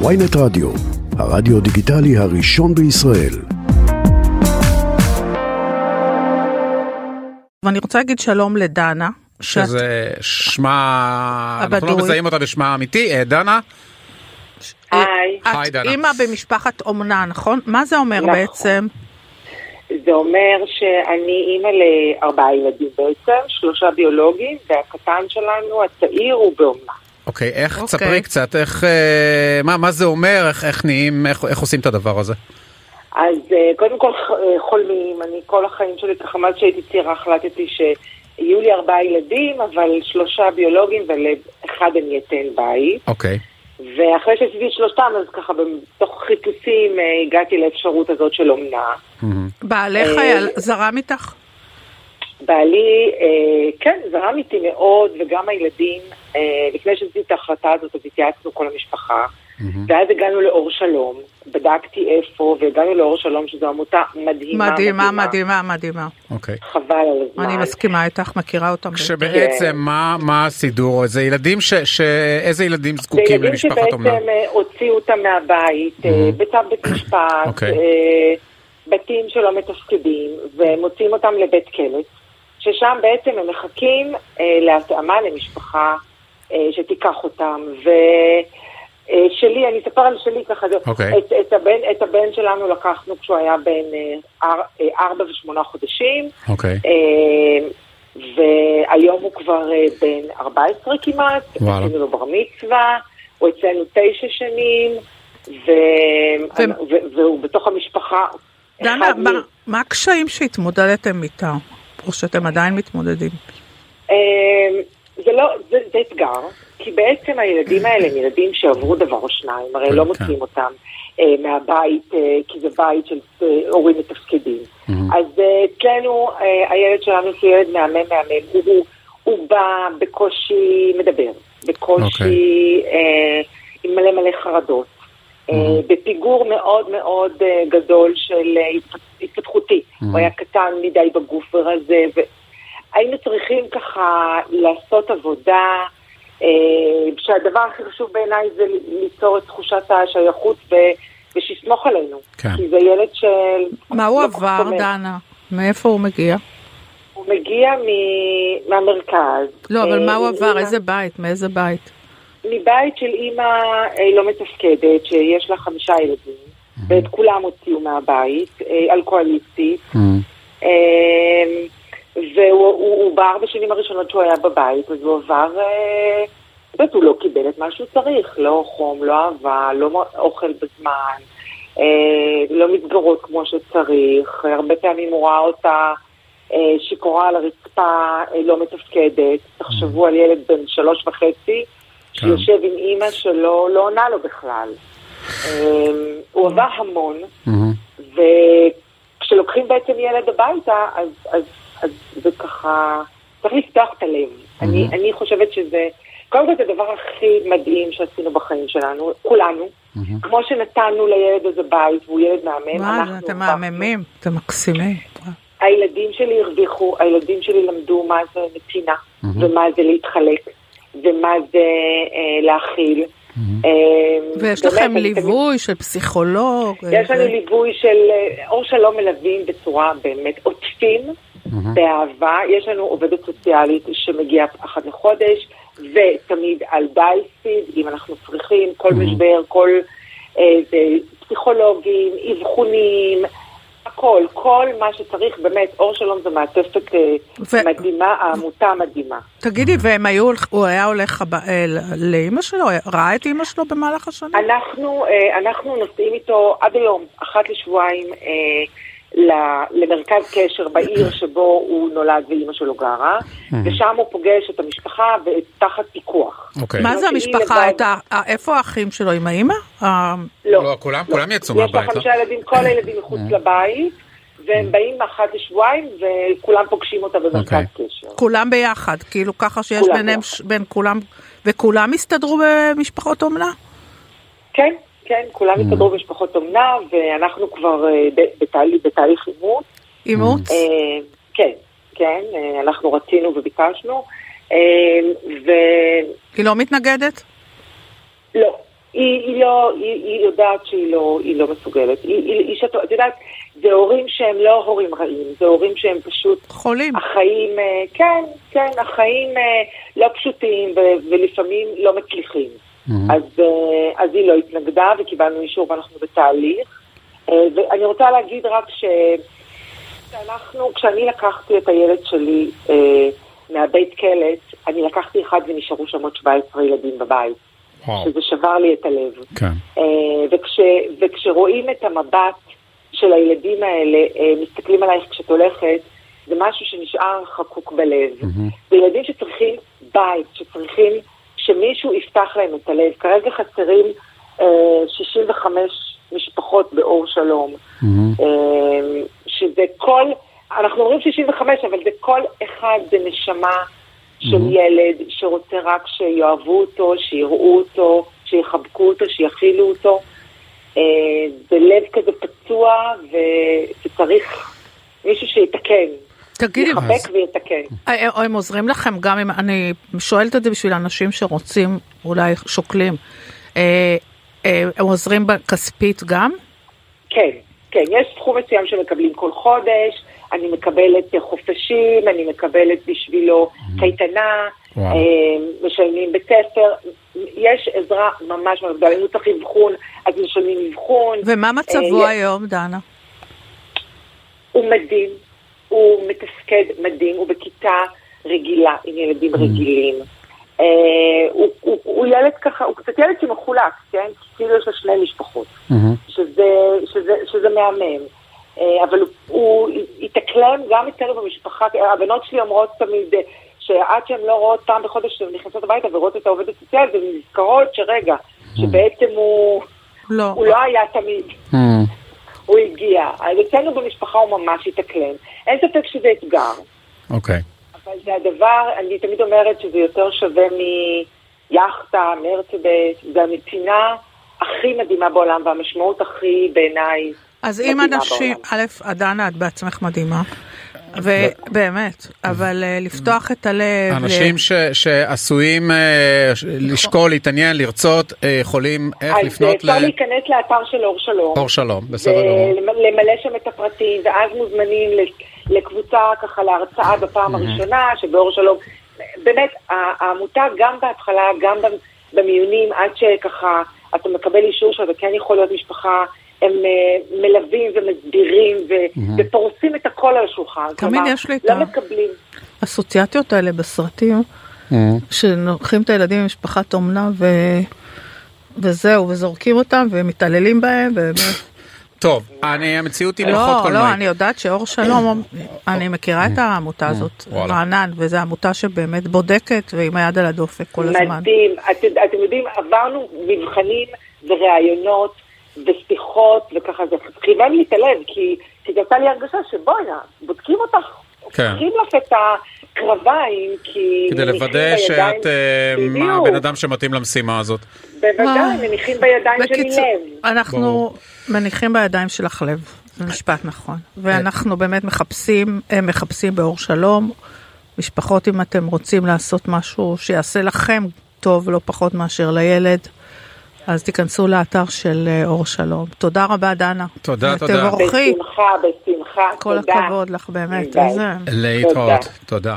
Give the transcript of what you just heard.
ויינט רדיו, הרדיו דיגיטלי הראשון בישראל. ואני רוצה להגיד שלום לדנה. שאת- שזה שמה, אנחנו לא הבדוי. מזהים אותה בשמה האמיתי, אה, דנה? היי, היי, את דנה. אימא במשפחת אומנה, נכון? מה זה אומר נכון. בעצם? זה אומר שאני אימא לארבעה ילדים בעצם, שלושה ביולוגיים, והקטן שלנו, הצעיר, הוא באומנה. אוקיי, איך, אוקיי. תספרי קצת, איך, אה, מה, מה זה אומר, איך, איך נהיים, איך, איך עושים את הדבר הזה? אז אה, קודם כל אה, חולמים, אני כל החיים שלי, ככה מאז שהייתי צעירה החלטתי שיהיו לי ארבעה ילדים, אבל שלושה ביולוגיים ולאחד אני אתן בית. אוקיי, ואחרי שעשיתי את שלושתם, אז ככה בתוך חיפושים אה, הגעתי לאפשרות הזאת של אומנה. מהמם. בעלך אה, היה זרם איתך? בעלי, אה, כן, זרם איתי מאוד, וגם הילדים, אה, לפני שעשיתי את ההחלטה הזאת, אז התייעצנו כל המשפחה, ואז הגענו לאור שלום, בדקתי איפה, והגענו לאור שלום, שזו עמותה מדהימה, מדהימה, מדהימה, מדהימה. אוקיי. חבל על הזמן. אני מסכימה איתך, מכירה אותם. כשבעצם, מה, מה הסידור? זה ילדים ש, ש... איזה ילדים זה זקוקים ילדים למשפחת אומנה? שבעצם אה, הוציאו אותם מהבית, Mhm. בצו בית משפט, אוקיי. אה, בתים שלא מתפקדים, ומוציאים אותם לבית כלא, ששם בעצם הם מחכים אה, להתאמה למשפחה אה, שתיקח אותם. ו... אה, אני אספר על שלי ככה, זה- אוקיי. את, את, הבן, את הבן שלנו לקחנו כשהוא היה בן אה, אה, ארבע ושמונה חודשים, אוקיי, אה, והיום הוא כבר אה, בן 14 כמעט, וואלה. עשינו לו בר מצווה, הוא אצלנו תשע שנים, ו... ו- ו... והוא בתוך המשפחה. דנה, מה- מ- מה הקשיים שהתמודדתם איתם? או שאתם עדיין מתמודדים? אה, זה לא, זה, זה אתגר, כי בעצם הילדים האלה הם ילדים שעברו דבר או שניים, הרי כן, לא כן. מוצאים אותם אה, מהבית, אה, כי זה בית של אה, הורים מתפקדים. אז אה, אצלנו, אה, הילד שלנו שהוא ילד מהמם מהמם, הוא, הוא, הוא בא בקושי מדבר, בקושי אוקיי. אה, עם מלא מלא חרדות. אה, בפיגור מאוד מאוד אה, גדול של אה. הוא היה קטן מדי בגוף ורזה, והיינו צריכים ככה לעשות עבודה, אה, שהדבר הכי חשוב בעיניי זה ליצור את תחושת השייכות ו- ושיסמוך עלינו. כן. כי זה ילד של... מה הוא לא עבר. דנה? מאיפה הוא מגיע? הוא מגיע מ- מהמרכז. לא, אבל אה, מה הוא עבר? איזה בית? מאיזה בית? מבית של אימא אה, לא מתפקדת, שיש לה חמישה ילדים, ואת כולם הוציאו מהבית, אה, אלכוהוליסטית. מהמם. אה, והוא הוא, הוא בארבע שנים הראשונות שהוא היה בבית, אז הוא עבר, אה, את יודעת, הוא לא קיבל את מה שהוא צריך, לא חום, לא אהבה, לא אוכל בזמן, אה, לא מסגרות כמו שצריך, הרבה פעמים הוא ראה אותה אה, שיכורה על הרצפה, אה, לא מתפקדת. תחשבו על ילד בן שלוש וחצי, שיושב עם אימא שלו, לא עונה לו בכלל. אה, הוא עבר המון. וכשלוקחים בעצם ילד הביתה, אז, אז, אז זה ככה, צריך לפתוח את הלב. אני, אני חושבת שזה, קודם כל זה הדבר הכי מדהים שעשינו בחיים שלנו, כולנו. כמו שנתנו לילד הזה בית, והוא ילד מהמם, מה, אנחנו... אתם הרווחנו. מהממים, אתם מקסימים. הילדים שלי הרוויחו, הילדים שלי למדו מה זה נתינה, ומה זה להתחלק, ומה זה אה, להכיל. אה, ויש לכם ליווי של פסיכולוג? יש לנו ו- ליווי של אה, אור שלום מלווים בצורה באמת עוטפים, באהבה. יש לנו עובדת סוציאלית שמגיעה אחת לחודש, ותמיד על דייסיד, אם אנחנו צריכים, כל משבר, כל אה, פסיכולוגים, אבחונים, הכל, כל מה שצריך, באמת, אור שלום זו מעטפת אה, ו- מדהימה, העמותה מדהימה. תגידי, והם היו, הוא היה הולך הב- אה, לאימא שלו? ראה את אימא שלו במהלך השנים? אנחנו, אה, אנחנו נוסעים איתו עד היום, אחת לשבועיים, למרכז קשר בעיר שבו הוא נולד ואימא שלו גרה, ושם הוא פוגש את המשפחה ותחת פיקוח. אוקיי. מה זה המשפחה? איפה האחים שלו? עם האימא? אה, לא, כולם- כולם יצאו יש לה מהבית, לא? חמישה ילדים, כל הילדים מחוץ לבית, והם באים אחת לשבועיים, וכולם פוגשים אותה במרכז אוקיי. קשר. כולם ביחד, כאילו ככה שיש ביניהם, בין כולם, וכולם הסתדרו במשפחות אומנה? כן, כן, כולם הסתדרו במשפחות אומנה, ואנחנו כבר אה, בתהליך- אימוץ. אימוץ? אה, כן, כן, אה, אנחנו רצינו וביקשנו, ולא, היא לא מתנגדת? לא, היא, היא לא, היא, היא יודעת שהיא לא, היא לא מסוגלת. היא, היא, היא שאת, את יודעת, זה הורים שהם לא הורים רעים, זה הורים שהם פשוט... חולים. החיים, כן, כן, החיים לא פשוטים ו- ולפעמים לא מצליחים. אז, אה, אז היא לא התנגדה וקיבלנו אישור ואנחנו בתהליך. אה, ואני רוצה להגיד רק ש... שאנחנו, כשאני לקחתי את הילד שלי אה, מהבית כלא, אני לקחתי אחד ונשארו שם עוד 17 ילדים בבית, וואו. שזה שבר לי את הלב. כן. וכש, וכשרואים את המבט של הילדים האלה, מסתכלים עלייך כשאת הולכת, זה משהו שנשאר חקוק בלב. זה ילדים שצריכים בית, שצריכים שמישהו יפתח להם את הלב. כרגע חסרים אה, 65 משפחות באור שלום, אה, שזה כל, אנחנו אומרים 65, אבל זה כל אחד זה נשמה של ילד שרוצה רק שיאהבו אותו, שיראו אותו, שיחבקו אותו, שיכילו אותו. אה, זה לב כזה פצוע ו- וצריך מישהו שיתקן. תגידי, יחבק ויתקן. אה, הם עוזרים לכם גם אם, אני שואלת את זה בשביל אנשים שרוצים, אולי שוקלים, אה, אה, הם עוזרים כספית גם? כן, כן, יש סכום מסוים שמקבלים כל חודש, אני מקבלת אה, חופשים, אני מקבלת בשבילו קייטנה, וואו. אה, משלמים בית ספר, יש עזרה ממש אם צריך אבחון, אז משלמים אבחון. ומה מצבו אה, היום, דנה? הוא מדהים, הוא מתפקד מדהים, הוא בכיתה רגילה עם ילדים רגילים. אה, הוא, הוא, הוא ילד ככה, הוא קצת ילד שמחולק, כן? כאילו יש לו שני משפחות, שזה, שזה, שזה מהמם. אה, אבל הוא, הוא התאקלם גם אצלנו במשפחה, הבנות שלי אומרות תמיד אה, שעד שהן לא רואות פעם בחודש שהן נכנסות הביתה ורואות את העובדת הסוציאלית, הן נזכרות שרגע, שבעצם הוא, לא. הוא לא היה תמיד. הוא הגיע. אז אצלנו במשפחה הוא ממש התאקלם. אין ספק שזה אתגר, אוקיי. אבל זה הדבר, אני תמיד אומרת שזה יותר שווה מיאכטה, מרצדס, זה הנתינה הכי מדהימה בעולם והמשמעות הכי בעיניי אז אם אנשים, בעולם. א', דנה, את בעצמך מדהימה, ובאמת, אבל אה, לפתוח את הלב, אנשים שעשויים אה, ש- לשקול, להתעניין, לרצות, אה, יכולים איך אז לפנות אפשר להיכנס לאתר של אור שלום. לאור שלום, בסדר גמור. ולמלא שם את הפרטים, ואז מוזמנים ל- לקבוצה ככה להרצאה בפעם הראשונה, שבאור שלום, באמת, העמותה גם בהתחלה, גם במ- במיונים, עד שככה אתה מקבל אישור שאתה כן יכול להיות משפחה, הם אה, מלווים ומסבירים ו- ופורסים את הכל על השולחן. תמיד כלומר, יש לי את לא מקבלים. האסוציאציות האלה בסרטים, שלוקחים את הילדים ממשפחת אומנה ו... וזהו, וזורקים אותם ומתעללים בהם, ובאמת. טוב, אני, המציאות היא פחות לא, קולנועית. לא, אני יודעת שאור שלום, אני מכירה את העמותה הזאת. רענן, וזו עמותה שבאמת בודקת ועם היד על הדופק כל הזמן. מדהים. את, אתם יודעים, עברנו מבחנים וראיונות ושיחות, וככה זה חימם לי את הלב, כי, כי זה עשה לי הרגשה שבואנה, בודקים אותך, כן. הופכים לך את הקרביים, כי... כדי לוודא שאת אה, מה הבן אדם שמתאים למשימה הזאת. בוודאי, מניחים בידיים שלי בקיצור, לב. אנחנו ברור. מניחים בידיים שלך לב, זה משפט נכון. ואנחנו באמת מחפשים, אה, מחפשים באור שלום, משפחות אם אתם רוצים לעשות משהו שיעשה לכם טוב לא פחות מאשר לילד, אז תיכנסו לאתר של אה, אור שלום. תודה רבה דנה. תודה, תודה. תבורכי, בשמחה, בשמחה, כל תודה. הכבוד לך באמת. להתראות, תודה.